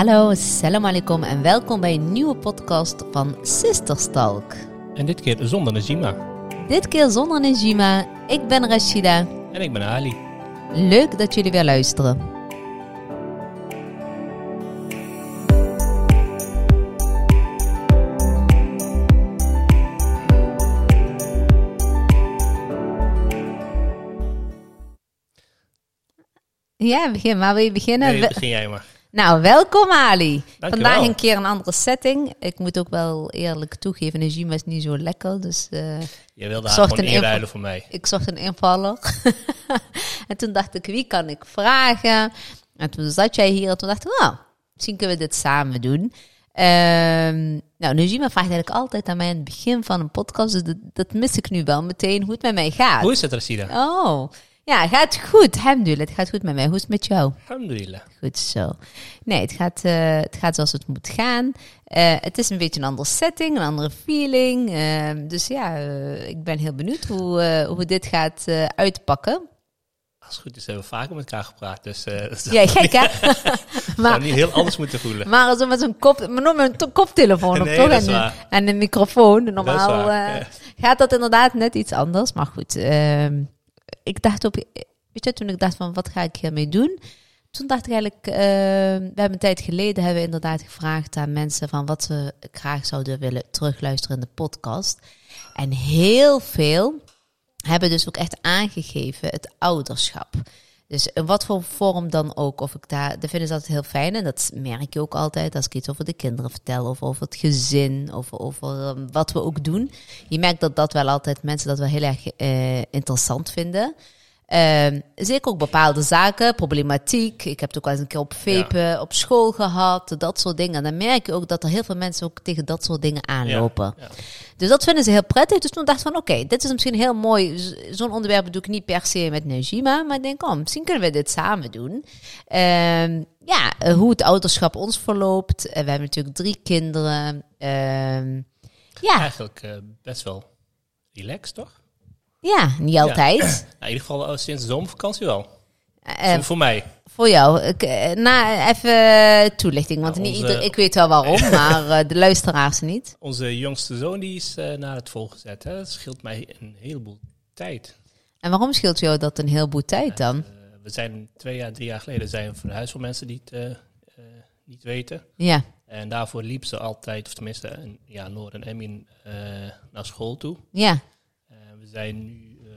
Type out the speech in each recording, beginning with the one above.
Hallo, salam alaikum en welkom bij een nieuwe podcast van Sisterstalk. En dit keer zonder Najima. Dit keer zonder Najima. Ik ben Rashida. En ik ben Ali. Leuk dat jullie weer luisteren. Ja, begin maar. Wil je beginnen? Nee, begin jij maar. Nou, welkom Ali. Dankjewel. Vandaag een keer een andere setting. Ik moet ook wel eerlijk toegeven, Najima is niet zo lekker. Dus eh, Je wilde haar gewoon inruilen voor mij. ik zocht een invaller. en toen dacht ik, wie kan ik vragen? En toen zat jij hier en toen dacht ik, nou, misschien kunnen we dit samen doen. Ehm nou, Najima vraagt eigenlijk altijd aan mij in het begin van een podcast. Dus dat, dat mis ik nu wel meteen, hoe het met mij gaat. Hoe is het, Rashida? Oh, ja, gaat goed. Alhamdulillah, het gaat goed met mij. Hoe is het met jou? Alhamdulillah. Goed zo. Nee, het gaat, eh, het gaat zoals het moet gaan. Eh, het is een beetje een andere setting, een andere feeling. Ehm, dus ja, eh, ik ben heel benieuwd hoe, hoe dit gaat uitpakken. Als het goed is, hebben we vaker met elkaar gepraat. Dus het Ja, gek hè? maar, niet heel anders moeten voelen. maar zo met zo'n kop, maar nog met een koptelefoon op Nee, toch? en, een microfoon. Normaal waar, ja. gaat dat inderdaad net iets anders. Maar goed, ehm, ik dacht op, weet je, toen ik dacht van wat ga ik hiermee doen? Toen dacht ik eigenlijk, eh, we hebben een tijd geleden hebben we inderdaad gevraagd aan mensen van wat ze graag zouden willen terugluisteren in de podcast. En heel veel hebben dus ook echt aangegeven het ouderschap. Dus in wat voor vorm dan ook, of ik daar, dat vinden ze altijd heel fijn. En dat merk je ook altijd als ik iets over de kinderen vertel, of over het gezin, of over ehm, wat we ook doen. Je merkt dat dat wel altijd mensen dat wel heel erg eh, interessant vinden. Ehm, zeker ook bepaalde zaken, problematiek. Ik heb het ook al eens een keer op vepen op school gehad, dat soort dingen. En dan merk je ook dat er heel veel mensen ook tegen dat soort dingen aanlopen. Ja. Dus dat vinden ze heel prettig. Dus toen dacht ik van, oké, dit is misschien heel mooi. Zo'n onderwerp doe ik niet per se met Najima. Maar ik denk, oh, misschien kunnen we dit samen doen. Ehm, ja, eh, hoe het ouderschap ons verloopt. Eh, we hebben natuurlijk drie kinderen. Ehm, ja, Eigenlijk eh, best wel relaxed, toch? Ja, niet altijd. Nou, in ieder geval eh, sinds de zomervakantie wel. Eh, voor, voor mij. voor jou, ik, eh, na, even toelichting. Want Nou, niet ieder, ik weet wel waarom, maar de luisteraars niet. Onze jongste zoon die is naar het volgezet. Hè. Dat scheelt mij een heleboel tijd. En waarom scheelt jou dat een heleboel tijd dan? We zijn twee jaar, drie jaar geleden zijn we verhuisd voor mensen die het niet weten. Ja, En daarvoor liep ze altijd, of tenminste, ja, Noor en Emin naar school toe. ja, we zijn nu, eh,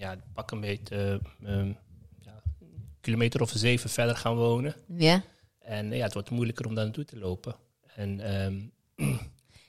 ja, pak een beetje, ehm, ja, een kilometer of zeven verder gaan wonen. ja. En eh, ja, het wordt moeilijker om daar naartoe te lopen. En ehm,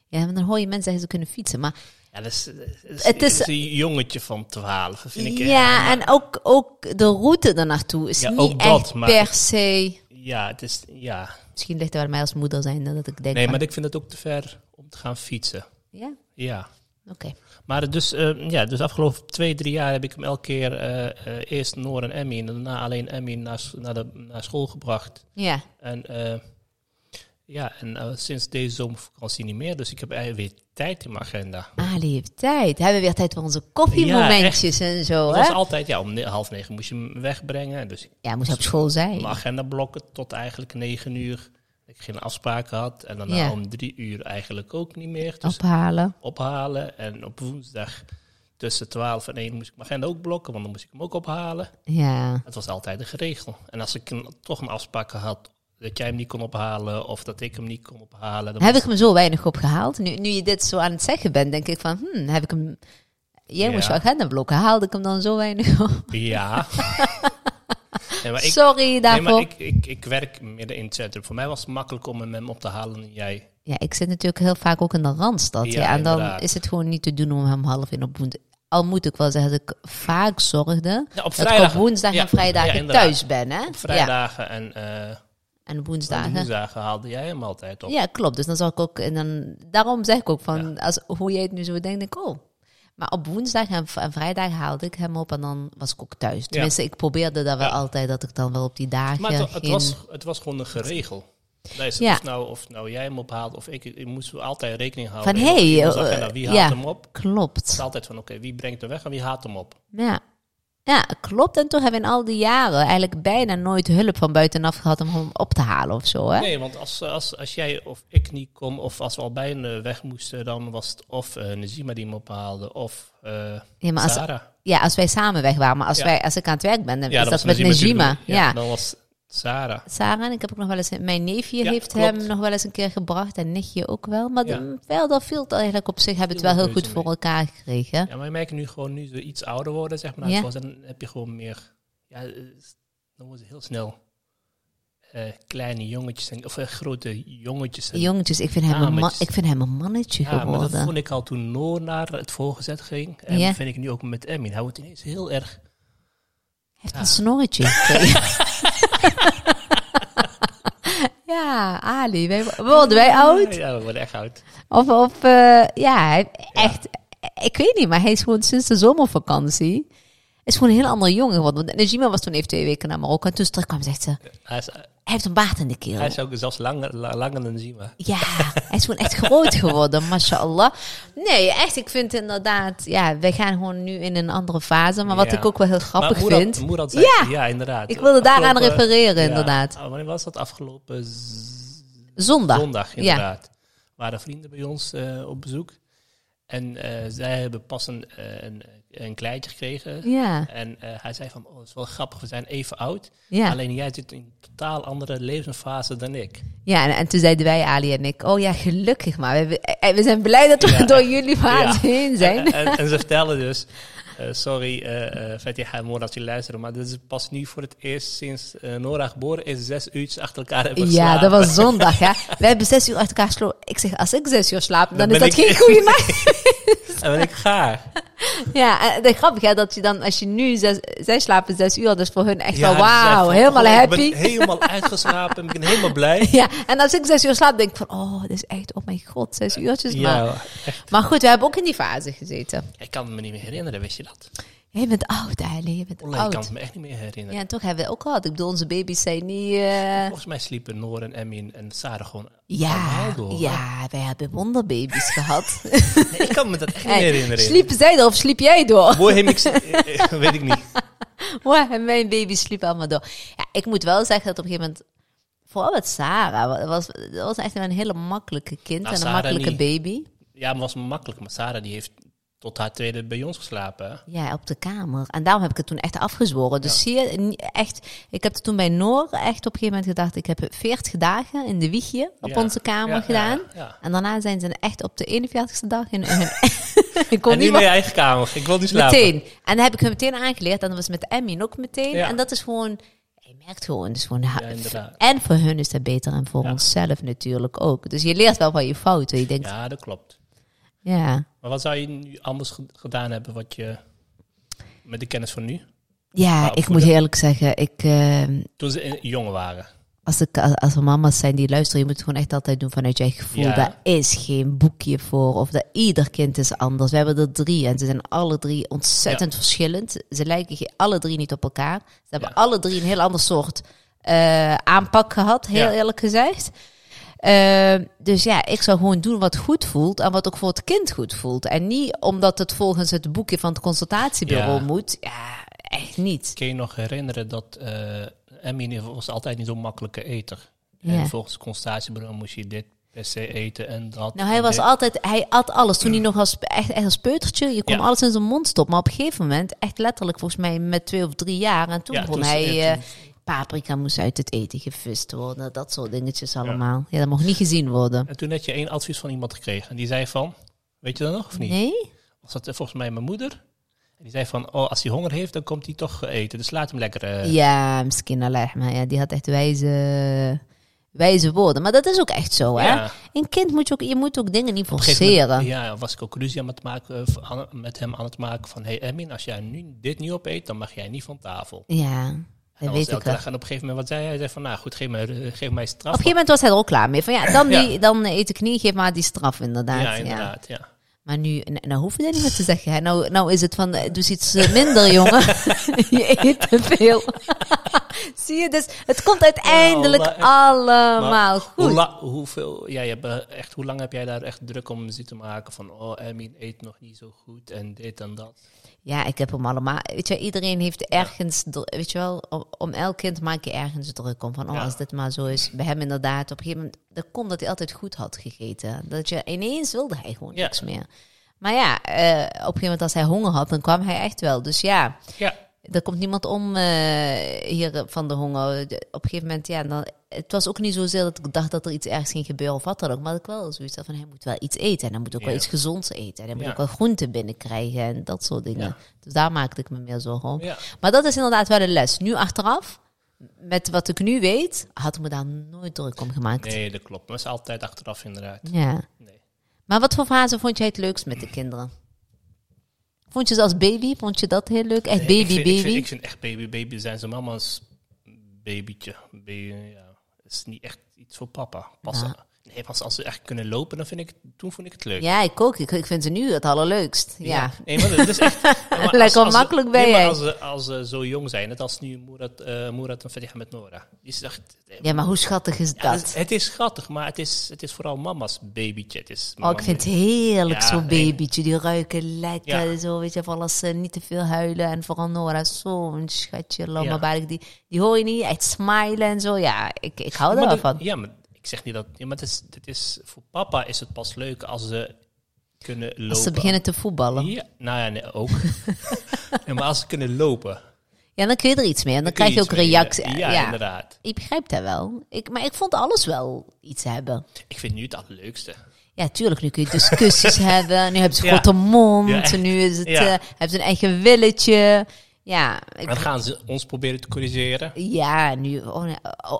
Ja, want dan hoor je mensen zeggen ze kunnen fietsen. Maar ja, dat is, dat is, Het is- een jongetje van 12, vind ik. ja, maar- en ook, ook de route ernaartoe is Ja, niet ook dat, echt maar- per se... Ja, het is, ja. Misschien ligt het wel aan mij als moeder zijn dat ik denk Nee, van- maar ik vind het ook te ver om te gaan fietsen. Ja? Ja. Oké. Maar dus, eh, ja, dus afgelopen twee, drie jaar heb ik hem elke keer eh, eh, eerst Noor en Emmy en daarna alleen Emmy naar, naar, de, naar school gebracht. Ja. En ja, en sinds deze zomervakantie niet meer. Dus ik heb eigenlijk weer tijd in mijn agenda. Ali heeft tijd. Hebben we weer tijd voor onze koffiemomentjes en zo, Dat hè? was altijd, ja, om half negen moest je hem wegbrengen. Dus Ja, moest op school zijn. mijn agenda blokken tot eigenlijk negen uur. Ik geen afspraken had. En daarna Ja. om drie uur eigenlijk ook niet meer. Dus Ophalen. ophalen. En op woensdag tussen 12 en 1 moest ik mijn agenda ook blokken, want dan moest ik hem ook ophalen. Ja. Het was altijd een geregel. En als ik een, toch een afspraak had dat jij hem niet kon ophalen of dat ik hem niet kon ophalen, dan Heb ik hem zo weinig opgehaald? Nu, nu je dit zo aan het zeggen bent, denk ik van... Hmm, heb ik hem... Jij moest je agenda blokken. Haalde ik hem dan zo weinig op? Ja. nee, maar ik, Sorry nee, daarvoor. maar ik, ik, ik werk midden in het centrum. Voor mij was het makkelijk om hem op te halen dan jij. Ja, ik zit natuurlijk heel vaak ook in de Randstad. Ja, Ja, en dan inderdaad. is het gewoon niet te doen om hem half in op woensdag... Al moet ik wel zeggen dat ik vaak zorgde Ja, op dat ik op woensdag Ja, en vrijdagen thuis ben. Hè? Op vrijdagen en eh en woensdagen. woensdagen haalde jij hem altijd op. Ja, klopt. Dus dan zal ik ook... En dan, daarom zeg ik ook van... Als, hoe jij het nu zo denkt, denk ik... Oh. Maar op woensdag en, vrijdag haalde ik hem op en dan was ik ook thuis. Tenminste, ik probeerde dat wel Ja. altijd, dat ik dan wel op die dagen... Maar het, het was, het was gewoon een geregel. Het Ja. of, nou, of nou jij hem ophaalt of ik, ik moesten we altijd rekening houden. Van, hey, eh, wie haalt hem op? Het Klopt. is altijd van, oké, wie brengt hem weg en wie haalt hem op? Ja. Ja, klopt. En toch hebben we in al die jaren eigenlijk bijna nooit hulp van buitenaf gehad om hem op te halen of zo. Hè? Nee, want als, als, als jij of ik niet kom, of als we al bijna weg moesten, dan was het of uh, Nazima die me ophaalde, of uh, ja, maar als, Sarah. ja, als wij samen weg waren. Maar als, Ja. wij, als ik aan het werk ben, dan Ja, is dat, was met Najima. natuurlijk. Ja. Dan was Sarah. Sarah, en ik heb ook nog wel eens... Mijn neefje Ja, heeft klopt. hem nog wel eens een keer gebracht. En nichtje ook wel. Maar Ja. de- verder viel het eigenlijk op zich. Hebben het wel wel heel goed voor elkaar gekregen. Ja, maar je merkt nu gewoon, nu ze iets ouder worden, zeg maar, Ja. zoals, dan heb je gewoon meer, ja, dan worden ze heel snel eh, kleine jongetjes, en, of eh, grote jongetjes. Jongetjes, ik vind, hem een ik vind hem een mannetje ja, maar dat geworden. vond ik al toen Noor naar het voorgezet ging. En dat vind ik nu ook met Emmy. Hij wordt ineens heel erg... Hij heeft een snorretje. ja, Ali. Wij, worden wij oud? Ja, we worden echt oud. Of, of eh, ja, echt. Ik weet niet, maar hij is gewoon sinds de zomervakantie. Is gewoon een heel ander jongen geworden. Want Najima was toen even twee weken naar Marokko. En toen ze terugkwam, zegt ze: Hij is, Hij heeft een baard in de keel. hij is ook zelfs langer, la- langer dan Zima. Ja, hij is gewoon echt groot geworden, mashallah. Nee, echt, ik vind inderdaad, ja, wij gaan gewoon nu in een andere fase. Maar wat Ja. ik ook wel heel grappig vind. Zei, Ja. ja, inderdaad. Ik wilde daaraan refereren, ja, inderdaad. ah, wanneer was dat? Afgelopen Zondag. zondag, inderdaad. Waren vrienden bij ons eh, op bezoek. En eh, zij hebben pas een, eh, een, een kleintje gekregen. Ja, En eh, hij zei van, oh, het is wel grappig, we zijn even oud. ja. Alleen jij zit in een totaal andere levensfase dan ik. ja en, en toen zeiden wij, Ali en ik, oh ja, gelukkig maar. We, hebben- eh, we zijn blij dat we Ja. door jullie fase heen zijn. En, en, en ze vertellen dus, eh, sorry uh, uh, Fatiha en Moor als je luisteren, maar dit is pas nu voor het eerst sinds eh, Nora geboren is, zes uurtjes achter elkaar hebben Ja, geslapen. dat was zondag, hè. We hebben zes uur achter elkaar geslapen. Ik zeg, als ik zes uur slaap, dan, Dan is dat ik- geen goede nacht. En ben ik ga. Ja, en de grappig hè, dat je dan, als je nu zes, zij slapen zes uur, dus voor hun echt Ja, wel, wauw, helemaal oh, happy. Ik ben helemaal uitgeslapen, ik ben helemaal blij. Ja, en als ik zes uur slaap, denk ik van, oh, dit is echt, oh mijn god, zes uurtjes maar. Echt. Maar goed, we hebben ook in die fase gezeten. Ik kan me niet meer herinneren, wist je dat? Je bent oud, Ali, je bent Olle, ik kan oud. het me echt niet meer herinneren. Ja, en toch hebben we ook gehad. Ik bedoel, onze baby's zijn niet... eh, Volgens mij sliepen Noor en Emmy en- Sarah gewoon Ja, door. ja, wij hebben wonderbaby's gehad. Nee, ik kan me dat echt niet meer herinneren. sliepen zij door of sliep jij door? Boy, hem, ik, eh, eh, weet ik niet. Wow, en mijn baby sliep allemaal door. Ja, ik moet wel zeggen dat op een gegeven moment... Vooral met Sarah, wa- was, dat was echt een hele makkelijke kind Nou, en een Sarah makkelijke niet. baby. Ja, maar was makkelijk. Maar Sarah die heeft tot haar tweede bij ons geslapen. Ja, op de kamer. En daarom heb ik het toen echt afgezworen. Dus zie je, echt, ik heb het toen bij Noor echt op een gegeven moment gedacht, ik heb 40 dagen in de wiegje op Ja, onze kamer ja, gedaan. En daarna zijn ze echt op de 41ste dag in hun... ik kon En nu niet naar je meer... eigen kamer. Ik wil niet slapen. Meteen. En dan heb ik hem meteen aangeleerd. En dat was met Emmy ook meteen. En dat is gewoon... Je merkt gewoon, dus gewoon en voor hun is dat beter en voor onszelf natuurlijk ook. Dus je leert wel van je fouten. Je denkt. Ja, dat klopt. Maar wat zou je nu anders ge- gedaan hebben wat je met de kennis van nu? Ja, ik moet eerlijk zeggen, ik, eh, Toen ze in- jong waren. als, ik, als er mama's zijn die luisteren, je moet het gewoon echt altijd doen vanuit je gevoel. Ja. Daar is geen boekje voor. Of dat ieder kind is anders. We hebben er drie en ze zijn alle drie ontzettend verschillend. Ze lijken alle drie niet op elkaar. Ze hebben Ja. alle drie een heel ander soort eh, aanpak gehad, heel Ja. eerlijk gezegd. Eh, dus ja, ik zou gewoon doen wat goed voelt en wat ook voor het kind goed voelt. En niet omdat het volgens het boekje van het consultatiebureau Ja. moet. Ja, echt niet. Kun je nog herinneren dat eh Emmy was altijd niet zo'n makkelijke eter. Ja. En volgens het consultatiebureau moest je dit per se eten en dat. Nou, hij was dit. altijd, hij at alles. Toen hij nog als, echt, echt als peutertje, je kon Ja. alles in zijn mond stoppen. Maar op een gegeven moment, echt letterlijk volgens mij met twee of drie jaar. En toen Ja, begon toen- hij, paprika moest uit het eten gevist worden. Dat soort dingetjes allemaal. Ja, dat mocht niet gezien worden. En toen had je één advies van iemand gekregen. En die zei van, weet je dat nog of niet? Nee? Was dat eh, volgens mij mijn moeder? En die zei van, oh, als hij honger heeft, dan komt hij toch eh, eten. Dus laat hem lekker... eh, Ja, misschien Allah. Maar ja, die had echt wijze, wijze woorden. Maar dat is ook echt zo, hè? ja. Een kind moet je ook, je moet ook dingen niet moment, forceren. ja, was ik ook ruzie aan het maken, met hem aan het maken van... Hey Emin, als jij nu dit niet opeet, dan mag jij niet van tafel. Ja, En dat was weet ik wel. En op een gegeven moment, wat zei hij? Hij zei van, nou goed, geef mij, eh, geef mij straf. Op een gegeven moment was hij er ook klaar mee. Van ja, dan, Ja. Die, dan eet ik niet, geef maar die straf inderdaad. ja, inderdaad, ja. Maar nu, nou hoef je dat niet meer te zeggen. hè. Nou, nou is het van, doe eens iets eh, minder, jongen. je eet te veel. Zie je, dus het komt uiteindelijk Ja, echt- allemaal goed. Hoe la- hoeveel, ja, je hebt, eh, echt, hoe lang heb jij daar echt druk om muziek te maken? Van, oh, Emin eet nog niet zo goed en dit en dat. Ja, ik heb hem allemaal. Weet je, iedereen heeft ergens, weet je wel, om, om elk kind maak je ergens druk om. Van, oh, Ja. als dit maar zo is. Bij hem inderdaad, op een gegeven moment, dat komt dat hij altijd goed had gegeten. Dat je ineens wilde hij gewoon Ja. niks meer. Maar ja, eh, op een gegeven moment als hij honger had, dan kwam hij echt wel. Dus ja, Ja, er komt niemand om eh, hier van de honger. Op een gegeven moment, ja, dan, het was ook niet zozeer dat ik dacht dat er iets ergens ging gebeuren of wat dan ook. Maar ik wel zoiets had van, hij moet wel iets eten. En hij moet ook wel iets gezonds eten. En hij moet Ja. ook wel groenten binnenkrijgen en dat soort dingen. Ja. Dus daar maakte ik me meer zorgen om. Maar dat is inderdaad wel een les. Nu achteraf, met wat ik nu weet, had ik me daar nooit druk om gemaakt. Nee, dat klopt. Maar het is altijd achteraf inderdaad. Ja. Nee. Maar wat voor fase vond jij het leukst met de kinderen? Vond je ze als baby? Vond je dat heel leuk? Echt baby, ik vind, baby? Ik vind, ik vind echt baby, baby zijn zijn mama's babytje. Baby, ja. Het is niet echt iets voor papa. Pas, Ja. Nee, pas als ze echt kunnen lopen, dan vind ik, toen vond ik het leuk. Ja, ik ook. Ik, ik vind ze nu het allerleukst. Ja. Nee, maar dat is echt... als- Lekker als makkelijk ben nee, jij. Als ze, als ze zo jong zijn, net als nu Moerat, eh Moerat en Fatiha met Nora. Die is echt... Ja, maar hoe schattig is Ja, dat? het, is, het is schattig, maar het is, het is vooral mama's babytje. Het is Oh, ik vind het heerlijk, Ja, zo'n babytje. Die ruiken lekker, Ja. zo, weet je, vooral als ze niet te veel huilen. En vooral Nora, zo'n schatje, lama Ja. Die, die hoor je niet, echt smilen en zo. Ja, ik, ik hou er Maar wel van. Ja, maar ik zeg niet dat... Ja, maar het is, het is, voor papa is het pas leuk als ze kunnen lopen. Als ze beginnen te voetballen. Ja, nou ja, nee, ook. ja, maar als ze kunnen lopen. Ja, dan kun je er iets mee. En dan krijg je ook reactie. Ja, Ja, inderdaad. ik begrijp dat wel. Ik, maar ik vond alles wel iets hebben. Ik vind nu het allerleukste. Ja, tuurlijk. Nu kun je discussies hebben. Nu hebben ze grote mond. Nu is het, eh, hebben ze een eigen willetje. Ja, ik, Dan gaan ze ons proberen te corrigeren. Ja, nu oh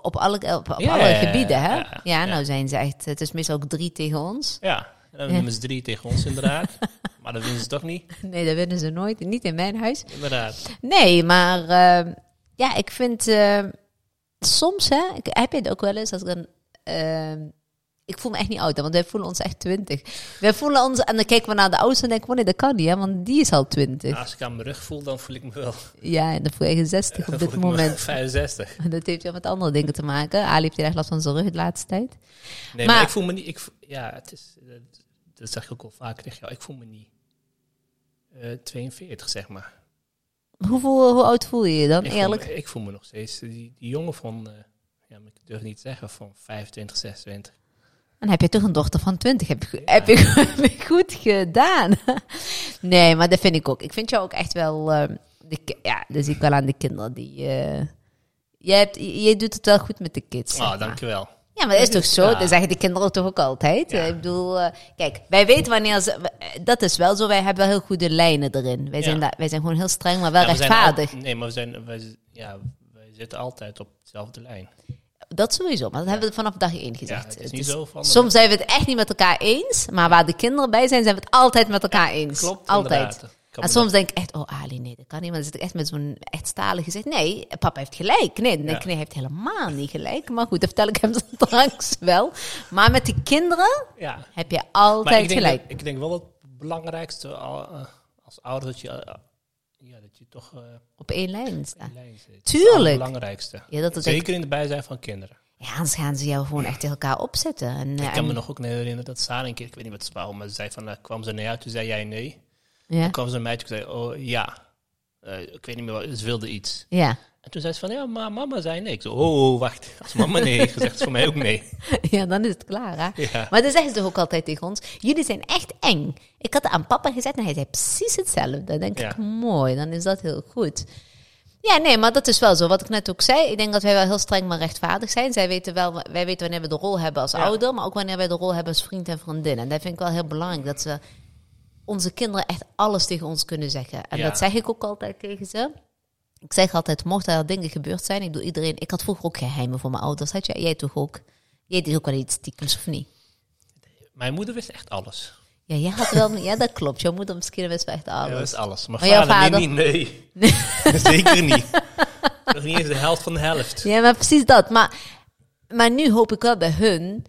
op alle, op, op Ja, alle gebieden, hè? ja, Ja, ja. nou zijn ze echt... Het is meestal ook drie tegen ons. Ja, dan nemen ze drie tegen ons inderdaad. maar dat winnen ze toch niet? Nee, dat winnen ze nooit. Niet in mijn huis. Inderdaad. Nee, maar eh, ja, ik vind... eh, soms, hè... Ik, heb je het ook wel eens als ik dan... eh, ik voel me echt niet oud, hè, want wij voelen ons echt twintig. Wij voelen ons... En dan kijken we naar de oudste en denken we, nee, dat kan niet, hè? Want die is al twintig. Als ik aan mijn rug voel, dan voel ik me wel. Ja, en dan voel je je 60 op dit moment. 65. Dat heeft wel met andere dingen te maken. Ali heeft heel erg last van zijn rug de laatste tijd. Nee, Maar- maar, ik voel me niet. Ik, ja, het is. Dat zeg ik ook al vaker tegen jou. Ik voel me niet. eh 42, zeg maar. Hoeveel, hoe oud voel je je dan, Ik voel, eerlijk? me, ik voel me nog steeds. Die, die jongen van. eh, ja, ik durf niet te zeggen van 25, 26. Dan heb je toch een dochter van 20. Heb je, heb je goed gedaan. nee, maar dat vind ik ook. Ik vind jou ook echt wel... eh, de, ja, dat zie ik wel aan de kinderen. Die, eh, jij, hebt, jij doet het wel goed met de kids. maar. dankjewel. Ja, maar dat is toch zo? Ja. Dat zeggen de kinderen toch ook altijd? Ja. Ik bedoel, eh, kijk, wij weten wanneer ze... Dat is wel zo, wij hebben wel heel goede lijnen erin. Wij, zijn, wij zijn gewoon heel streng, maar wel we rechtvaardig. al- nee, maar we zijn. Wij, ja, wij zitten altijd op dezelfde lijn. Dat sowieso, maar dat hebben we vanaf dag één gezegd. Het is niet zo van. Soms zijn we het echt niet met elkaar eens, maar waar de kinderen bij zijn, zijn we het altijd met elkaar eens. Klopt, altijd. inderdaad. En soms denk ik echt, oh Ali, nee, dat kan niet. Maar dan zit ik echt met zo'n echt stalen gezicht. Nee, papa heeft gelijk. Nee, dan denk ik, Ja. nee, hij heeft helemaal niet gelijk. Maar goed, dat vertel ik hem straks wel. Maar met die kinderen Ja. heb je Maar altijd ik denk, gelijk. dat- ik denk wel het belangrijkste eh, als ouder dat je, eh, ja, dat je toch eh Op één lijn. Dat is Tuurlijk. Het belangrijkste. Ja, dat is Zeker in de bijzijn van kinderen. Ja, anders gaan ze jou gewoon echt tegen elkaar opzetten. En, eh, Ik kan me nog ook herinneren dat Sarah een keer, ik weet niet wat ze wou, maar ze zei van, eh, kwam ze naar jou, toen zei jij nee. ja, Toen kwam ze naar mij, toen zei oh ja. Eh, ik weet niet meer wat, ze wilde iets. ja. En toen zei ze van, ja, maar mama zei nee. Ik zo, oh, oh, wacht. Als mama nee heeft gezegd, is voor mij ook nee. ja, dan is het klaar. Hè? Ja. Maar dat zeggen ze toch ook altijd tegen ons. Jullie zijn echt eng. Ik had het aan papa gezegd en hij zei precies hetzelfde. Dan denk Ja. ik, mooi, dan is dat heel goed. Ja, nee, maar dat is wel zo. Wat ik net ook zei, ik denk dat wij wel heel streng maar rechtvaardig zijn. Zij weten wel, wij weten wanneer we de rol hebben als Ja. ouder, maar ook wanneer wij de rol hebben als vriend en vriendin. En dat vind ik wel heel belangrijk, dat ze onze kinderen echt alles tegen ons kunnen zeggen. En Ja. dat zeg ik ook altijd tegen ze. Ik zeg altijd, mochten er dingen gebeurd zijn, ik doe iedereen, ik had vroeger ook geheimen voor mijn ouders. Had jij, jij toch ook? Jij deed ook wel iets stiekems, of niet? Mijn moeder wist echt alles. Ja, jij had wel, ja, dat klopt. Jouw moeder misschien wist wel echt Ja, alles. wist alles. Maar, Maar jouw vader, vader? Nee, niet, nee. Zeker niet. Nog niet eens de helft van de helft. Ja, maar precies dat. Maar, maar nu hoop ik wel bij hun.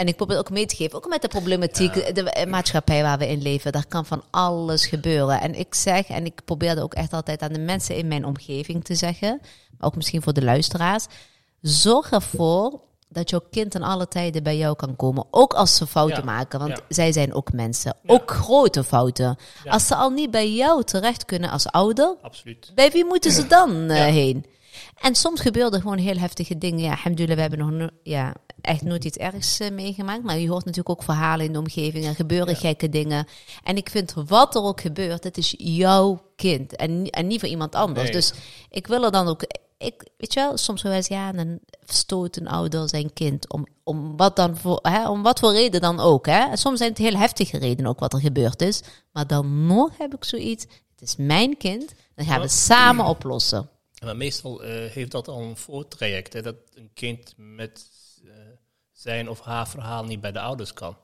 En ik probeer ook mee te geven, ook met de problematiek, de eh, maatschappij waar we in leven. Daar kan van alles gebeuren. En ik zeg, en ik probeer dat ook echt altijd aan de mensen in mijn omgeving te zeggen, maar ook misschien voor de luisteraars. Zorg ervoor dat jouw kind in alle tijden bij jou kan komen. Ook als ze fouten Ja, maken, want ja. zij zijn ook mensen. Ja. Ook grote fouten. Als ze al niet bij jou terecht kunnen als ouder, Absoluut. bij wie moeten ze dan eh, Ja. heen? En soms gebeuren gewoon heel heftige dingen. Ja, alhamdulillah, we hebben nog no- ja, echt nooit iets ergs eh, meegemaakt. Maar je hoort natuurlijk ook verhalen in de omgeving. Er gebeuren gekke dingen. En ik vind, wat er ook gebeurt, het is jouw kind. En, en niet voor iemand anders. Nee. Dus ik wil er dan ook... Ik, weet je wel, soms wel eens, ja, dan stoot een ouder zijn kind. Om, om, wat dan voor, hè, om wat voor reden dan ook. Hè. En soms zijn het heel heftige redenen ook wat er gebeurd is. Maar dan nog heb ik zoiets. Het is mijn kind. Dan gaan we samen oplossen. Maar meestal eh, heeft dat al een voortraject. Hè, dat een kind met eh, zijn of haar verhaal niet bij de ouders kan.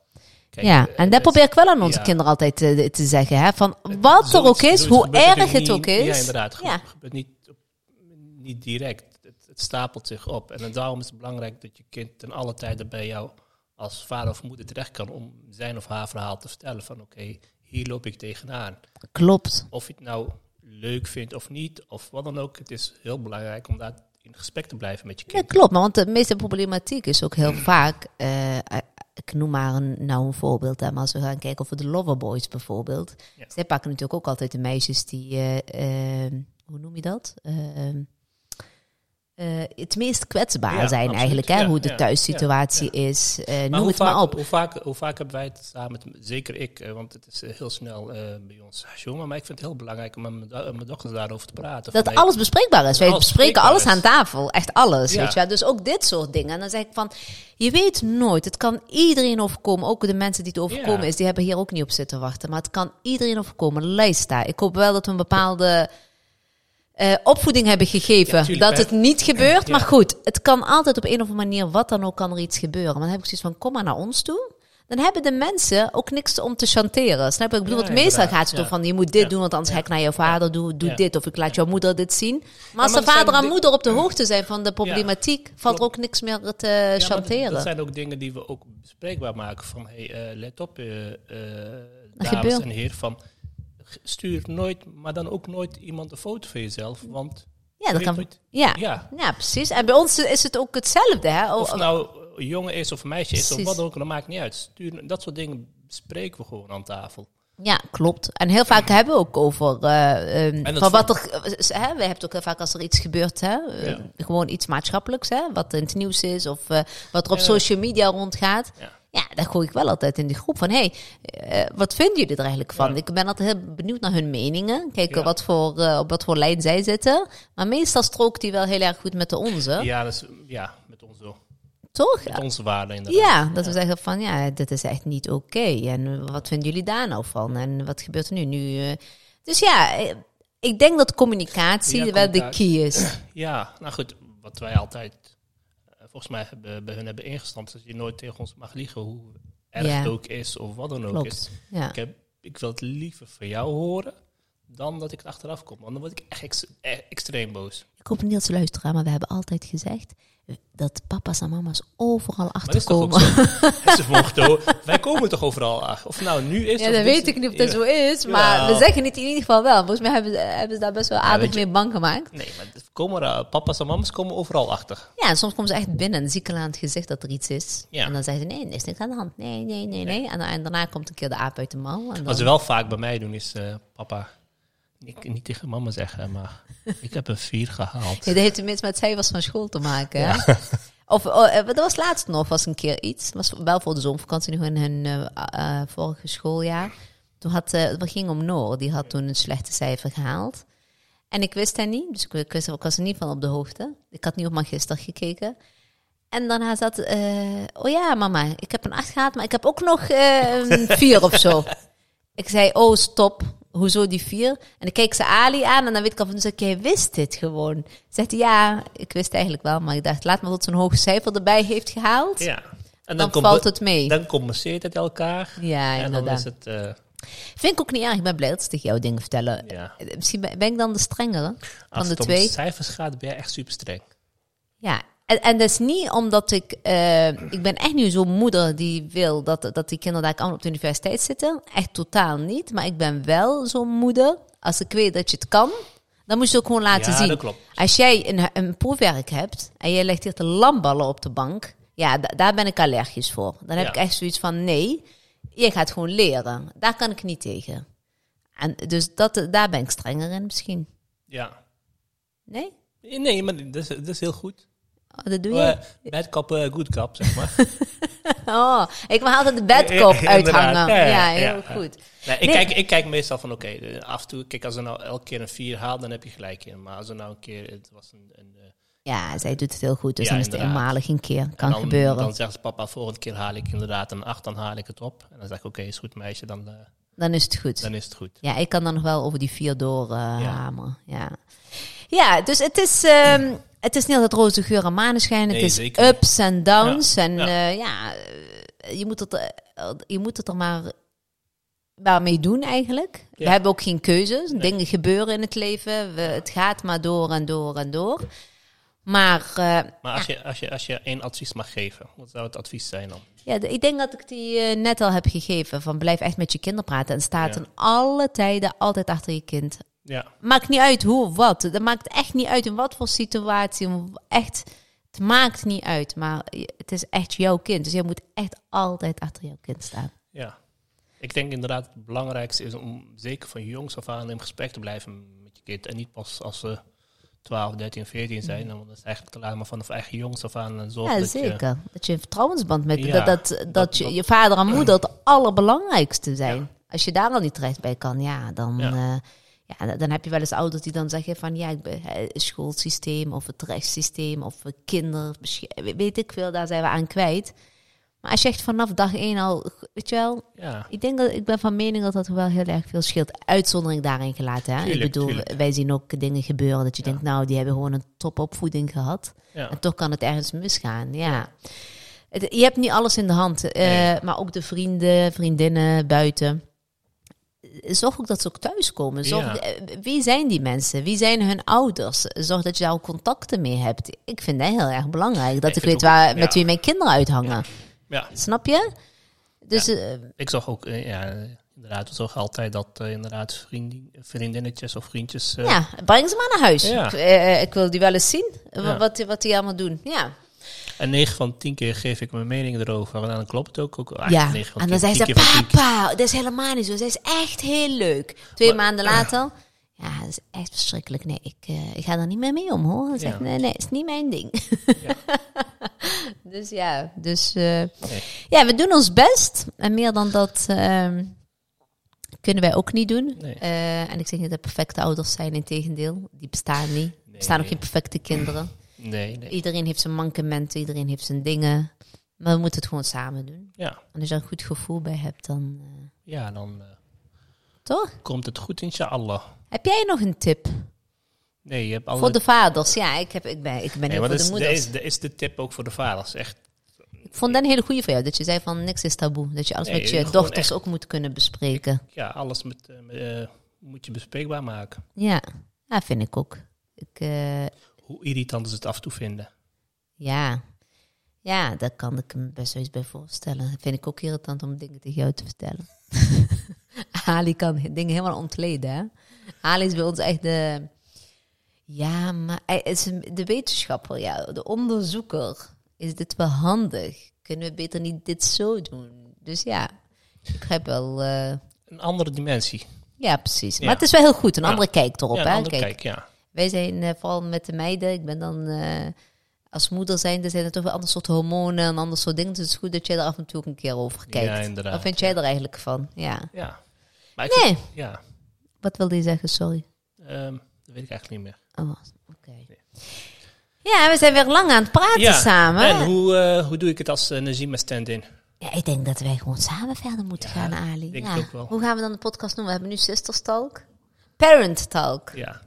Kijk, ja, eh, en dat probeer ik wel aan onze ja. kinderen altijd te, te zeggen. Hè? Van wat er ook is, hoe erg het ook is. Ja, inderdaad. Het Ja. gebeurt niet, niet direct. Het, het stapelt zich op. En daarom is het belangrijk dat je kind ten alle tijden bij jou als vader of moeder terecht kan om zijn of haar verhaal te vertellen. Van oké, hier loop ik tegenaan. Klopt. Of het nou leuk vindt of niet, of wat dan ook. Het is heel belangrijk om daar in gesprek te blijven met je Ja, kind. klopt. Maar want de meeste problematiek is ook heel vaak. eh, ik noem maar een, nou een voorbeeld. Hè, maar als we gaan kijken over de Loverboys bijvoorbeeld. Ja. Zij pakken natuurlijk ook altijd de meisjes die. eh, eh, hoe noem je dat? Eh, het meest kwetsbaar Ja, zijn absoluut. eigenlijk. Hè? Ja, hoe de ja, thuissituatie is. Eh, Maar noem het vaak, maar op. Hoe vaak, hoe vaak hebben wij het samen, met, zeker ik, eh, want het is heel snel bij ons jongen, maar ik vind het heel belangrijk om met mijn, do- mijn dochters daarover te praten. Dat alles bespreekbaar is. Wij alles bespreken alles is. aan tafel. Echt alles. Ja. Weet je wel. Dus ook dit soort dingen. En dan zeg ik van, je weet nooit. Het kan iedereen overkomen. Ook de mensen die het overkomen is, die hebben hier ook niet op zitten wachten. Maar het kan iedereen overkomen. Luister. Ik hoop wel dat we een bepaalde eh, opvoeding hebben gegeven. Ja, tuurlijk, dat hè. het niet gebeurt. Ja. Maar goed, het kan altijd op een of andere manier, wat dan ook, kan er iets gebeuren. Maar dan heb ik zoiets van, kom maar naar ons toe. Dan hebben de mensen ook niks om te chanteren. Snap je? Ik bedoel, Ja, het meestal gaat het van, je moet dit doen, want anders ga ik naar jouw vader, doe, doe dit. Of ik laat jouw moeder dit zien. Maar als maar de vader en moeder op de hoogte zijn van de problematiek, valt er ook niks meer te chanteren. Dat zijn ook dingen die we ook bespreekbaar maken. Van, hey, eh, let op, eh, dames en heren, van, stuur nooit, maar dan ook nooit iemand een foto van jezelf, want ja, dat kan. Ja. Ja. ja, precies. En bij ons is het ook hetzelfde. Hè? Of nou jongen is of een meisje is of wat dan ook, dat maakt niet uit. Stuur, dat soort dingen bespreken we gewoon aan tafel. Ja, klopt. En heel vaak hebben we ook over dat van wat er. Hè, we hebben het ook heel vaak als er iets gebeurt, hè, eh, gewoon iets maatschappelijks, hè, wat in het nieuws is of eh, wat er op Ja. social media rondgaat. Ja. Ja, daar gooi ik wel altijd in de groep van, hey, eh, wat vinden jullie er eigenlijk van? Ja. Ik ben altijd heel benieuwd naar hun meningen. Kijken Ja. wat voor, eh, op wat voor lijn zij zitten. Maar meestal strookt die wel heel erg goed met de onze. Ja, dat is, ja met, onze, Toch? met onze waarden inderdaad. Ja, dat we zeggen van ja, dit is echt niet oké. En wat vinden jullie daar nou van? En wat gebeurt er nu? nu eh, dus ja, ik denk dat communicatie Ja, wel de communicatie. key is. Ja, nou goed, wat wij altijd volgens mij hebben, bij hun hebben ingestampt, dat je nooit tegen ons mag liegen, hoe erg Ja. het ook is of wat dan ook is. Ja. Ik, heb, ik wil het liever van jou horen dan dat ik het achteraf kom, want dan word ik echt ex- eh, extreem boos. Ik hoop niet dat ze luisteren, maar we hebben altijd gezegd dat papa's en mama's overal is achterkomen. zo? Ze mochten ook- wij komen toch overal achter? Of nou nu is Ja, dat weet ik niet of dat Ja. zo is, maar Ja. we zeggen het in ieder geval wel. Volgens mij hebben, ze- hebben ze daar best wel aardig mee bang gemaakt. Nee, maar het komen er, papa's en mama's komen overal achter. Ja, en soms komen ze echt binnen en zie ik al aan het gezicht dat er iets is. Ja. En dan zeggen ze, nee, er is niks aan de hand. Nee, nee, nee, nee. En, daarna komt een keer de aap uit de mouw. En dan... Wat ze wel vaak bij mij doen is, eh, papa, ik, niet tegen mama zeggen, maar ik heb een vier gehaald. Ja, dat heeft tenminste met cijfers van school te maken. Hè? Of oh, eh, dat was laatst nog, was een keer iets. was wel voor de zomervakantie nog in hun eh, eh, vorige schooljaar. Toen had, eh het ging om Noor, die had toen een slechte cijfer gehaald. En ik wist dat niet, dus ik, ik, wist, ik was er niet van op de hoogte. Ik had niet op magister gekeken. En daarna zat, eh, oh ja mama, ik heb een 8 gehad, maar ik heb ook nog eh, een 4 of zo. Ik zei, oh stop, hoezo die 4? En ik keek ze Ali aan en dan weet ik al van, dus jij wist dit gewoon. Zegt hij, ja, ik wist eigenlijk wel, maar ik dacht, laat maar tot zo'n hoog cijfer erbij heeft gehaald. Ja. En dan komt valt het mee. Dan compenseert het elkaar. ja, en dan inderdaad. is het, eh, Vind ik ook niet erg, ik ben blij dat ze tegen jou dingen vertellen. ja. Eh, Misschien ben ik dan de strengere van Als de het om twee. cijfers gaat, ben je echt super streng. Ja, En, en dat is niet omdat ik... eh, ik ben echt nu zo'n moeder die wil dat, dat die kinderen daar allemaal op de universiteit zitten. Echt totaal niet. Maar ik ben wel zo'n moeder. Als ik weet dat je het kan, dan moet je het ook gewoon laten ja, zien. dat klopt. Als jij een, een proefwerk hebt en je legt hier te lamballen op de bank, ja, da- daar ben ik allergisch voor. Dan heb Ja. ik echt zoiets van, nee, je gaat gewoon leren. Daar kan ik niet tegen. En dus dat, daar ben ik strenger in misschien. Ja. Nee? Nee, maar dat is, dat is heel goed. Oh, dat doe je? Uh, bad good kap, zeg maar. Oh, ik wil altijd de bedkop Ja, uithangen. Ja, heel goed. Nee, ik, Nee. Kijk, ik kijk meestal van, oké, af en toe, kijk, als er nou elke keer een 4 haalt, dan heb je gelijk in. Maar als er nou een keer, het was een, een eh, Ja, zij doet het heel goed. Dus dan is het eenmalig een keer. Kan dan, gebeuren. Dan zegt ze, papa, volgende keer haal ik inderdaad een 8, dan haal ik het op. En dan zeg ik, oké, is goed meisje, dan, eh, dan is het goed. dan is het goed. Ja, ik kan dan nog wel over die vier door hameren. Ja. ja, dus het is, ehm, het is niet altijd roze geur en maneschijn. Het is zeker ups en downs. Ja, En ja. ja, ja eh, je, moet het, eh, je moet het er maar, maar mee doen eigenlijk. We hebben ook geen keuzes. Nee. Dingen gebeuren in het leven. We, het gaat maar door en door en door. Maar eh, Maar als, je, als, je, als je één advies mag geven, wat zou het advies zijn dan? ja, de- ik denk dat ik die eh, net al heb gegeven. Van blijf echt met je kinderen praten. En sta Ja. ten alle tijden altijd achter je kind. Ja, Maakt niet uit hoe of wat. Dat maakt echt niet uit in wat voor situatie. Echt, het maakt niet uit. Maar je- het is echt jouw kind. Dus je moet echt altijd achter jouw kind staan. ja. Ik denk inderdaad het belangrijkste is om zeker van jongs af aan in gesprek te blijven met je kind. En niet pas als ze 12, 13, 14 zijn. Want dat is eigenlijk alleen maar vanaf eigen jongs af aan en zorgen Ja, dat je... zeker. Dat je een vertrouwensband met... Ja, dat, dat, dat, dat- je, je vader en moeder het allerbelangrijkste zijn. Ja. Als je daar al niet terecht bij kan, ja, dan... Ja. Ja. Ja, dan heb je wel eens ouders die dan zeggen van... Ja, ik ben, het schoolsysteem of het rechtssysteem of kinderbescherming... Weet ik veel, daar zijn we aan kwijt. Maar als je echt vanaf dag één al... Weet je wel, Ja, Ik denk dat ik ben van mening dat dat wel heel erg veel scheelt. Uitzondering daarin gelaten. Hè? Tuurlijk, ik bedoel, tuurlijk. wij zien ook dingen gebeuren dat je Ja. denkt, nou, die hebben gewoon een topopvoeding gehad. ja. En toch kan het ergens misgaan. Ja. Het- je hebt niet alles in de hand, eh, Nee. maar ook de vrienden, vriendinnen buiten. Zorg ook dat ze ook thuiskomen. Zorg, Ja. eh, Wie zijn die mensen? Wie zijn hun ouders? Zorg dat je daar ook contacten mee hebt. Ik vind dat heel erg belangrijk. Dat Ik weet ook- waar, ja. met wie mijn kinderen uithangen. ja. Snap je? Dus eh, Ik zag ook, eh, ja, inderdaad, we zorgen altijd dat inderdaad vriendin, vriendinnetjes of vriendjes... Ja, breng ze maar naar huis. Ik, ik wil die wel eens zien, wat, wat die allemaal doen. Ja, En 9 van 10 keer geef ik mijn mening erover. En dan klopt het ook. ook ja. en dan 10 zei ze, keer van 10 keer. papa, dat is helemaal niet zo. Zij is echt heel leuk. Twee Maar- maanden later, ja, dat is echt verschrikkelijk. Nee, ik, eh, ik ga er niet meer mee om, hoor. Ze zegt, Ja. nee, nee, is niet mijn ding. Ja. dus ja, dus... eh, Nee. ja, we doen ons best. En meer dan dat ehm, kunnen wij ook niet doen. Nee. Eh, en ik zeg niet dat perfecte ouders zijn, in tegendeel. Die bestaan niet. Er bestaan ook geen perfecte kinderen. Nee, nee. Iedereen heeft zijn mankementen, iedereen heeft zijn dingen. Maar we moeten het gewoon samen doen. Ja, En als je er een goed gevoel bij hebt, dan... eh, ja dan eh, toch? komt het goed, inshallah. Heb jij nog een tip? Nee, je hebt alle... Voor de vaders? Ja, ik, heb, ik ben, ik ben nee, voor de moeders. is, dat is de tip ook voor de vaders. Echt, Ik vond dat een hele goede voor jou. Dat je zei van niks is taboe. Dat je alles Nee, met je dochters echt- ook moet kunnen bespreken. ja, alles met, eh, moet je bespreekbaar maken. Ja, dat vind ik ook. Ik, Hoe irritant is het af en toe vinden. ja. ja, daar kan ik me best wel iets bij voorstellen. Dat vind ik ook irritant om dingen tegen jou te vertellen. Ali kan dingen helemaal ontleden. Hè? Ali is bij ons echt de... Ja, maar hij is de wetenschapper, ja, de onderzoeker. Is dit wel handig? Kunnen we beter niet dit zo doen? Dus ja, ik begrijp wel... eh, Een andere dimensie. ja, precies. Ja. Maar het is wel heel goed. Een Ja. andere kijk erop. ja, een hè? andere Kijk, kijk, ja. Wij zijn eh, vooral met de meiden. Ik ben dan eh, als moeder zijnde zijn er toch wel ander soort hormonen en ander soort dingen. Dus het is goed dat jij er af en toe ook een keer over kijkt. Ja, inderdaad. Wat vind jij er eigenlijk van? Ja. Ja. Maar Nee. vind- ja, Wat wilde je zeggen? Sorry. ehm, dat weet ik eigenlijk niet meer. Oh, oké. Ja, we zijn weer lang aan het praten Ja, samen. En hoe, eh, hoe doe ik het als uh, Najima stand-in? Ja, ik denk dat wij gewoon samen verder moeten Ja, gaan, Ali. denk ja. ik ook wel. Hoe gaan we dan de podcast noemen? We hebben nu Sisters Talk. Parent Talk. Ja.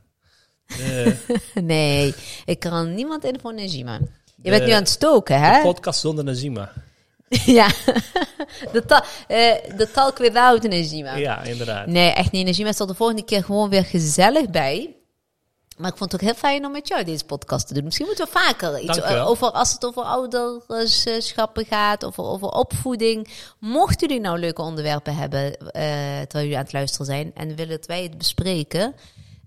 De, nee, ik kan niemand in voor Najima. Je De- bent nu aan het stoken, de hè? podcast zonder Najima. ja. de, ta eh, de Talk without Najima. Ja, inderdaad. Nee, echt niet. Najima staat de volgende keer gewoon weer gezellig bij. Maar ik vond het ook heel fijn om met jou deze podcast te doen. Misschien moeten we vaker iets over, als het over ouderschappen gaat, over, over opvoeding. Mochten jullie nou leuke onderwerpen hebben eh, terwijl jullie aan het luisteren zijn en willen dat wij het bespreken,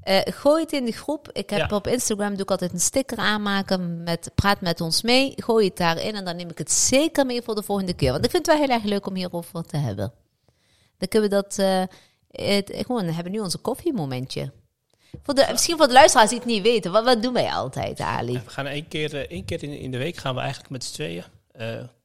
eh, gooi het in de groep. Ik heb Ja. op Instagram doe ik altijd een sticker aanmaken met praat met ons mee. Gooi het daarin en dan neem ik het zeker mee voor de volgende keer. Want ik vind het wel heel erg leuk om hierover te hebben. Dan kunnen we dat eh, het, gewoon we hebben nu onze koffiemomentje. Voor de, misschien voor de luisteraars die het niet weten, wat, wat doen wij altijd, Ali? We gaan één keer, eh, één keer in, in de week gaan we eigenlijk met z'n tweeën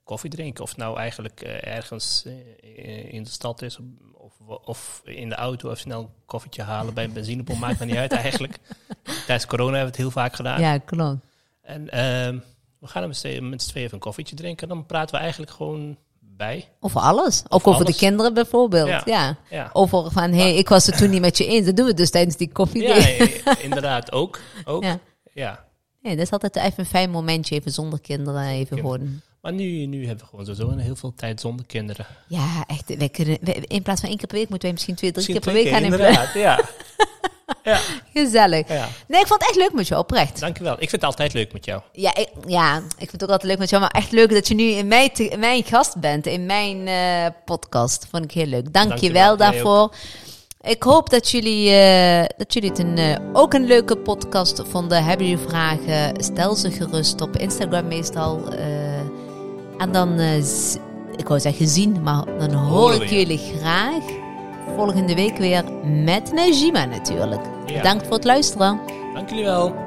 koffie drinken. Of het nou eigenlijk eh, ergens eh, in de stad is of, of in de auto of snel een koffietje halen bij een benzinepomp. Maakt me niet uit eigenlijk. Tijdens corona hebben we het heel vaak gedaan. Ja, klopt. En ehm, we gaan met z'n tweeën even een koffietje drinken. Dan praten we eigenlijk gewoon bij. Over alles. Ook over alles. de kinderen bijvoorbeeld. Ja. Ja. Ja, Over van, hé, hey, ik was het toen niet met je eens. Dat doen we dus tijdens die koffie. ja inderdaad ook. ook. Ja. Ja. Nee, dat is altijd even een fijn momentje, even zonder kinderen, even gewoon. Maar nu, nu hebben we gewoon sowieso heel veel tijd zonder kinderen. Ja, echt. Wij kunnen, wij- in plaats van één keer per week moeten wij misschien twee, drie Misschien keer per week gaan. inderdaad. Ja. ja. Gezellig. ja. Nee, ik vond het echt leuk met jou, oprecht. Dankjewel. Ik vind het altijd leuk met jou. Ja ik, ja, ik vind het ook altijd leuk met jou, maar echt leuk dat je nu in mijn, te- in mijn gast bent, in mijn eh, podcast. Vond ik heel leuk. Dank je Dankjewel, wel jij daarvoor. Ik hoop dat jullie, eh, dat jullie het een, eh, ook een leuke podcast vonden. Hebben jullie vragen? Stel ze gerust op Instagram meestal. En dan, eh, ik wou zeggen zien, maar dan hoor ik jullie graag volgende week weer met Najima natuurlijk. Ja. Bedankt voor het luisteren. Dank jullie wel.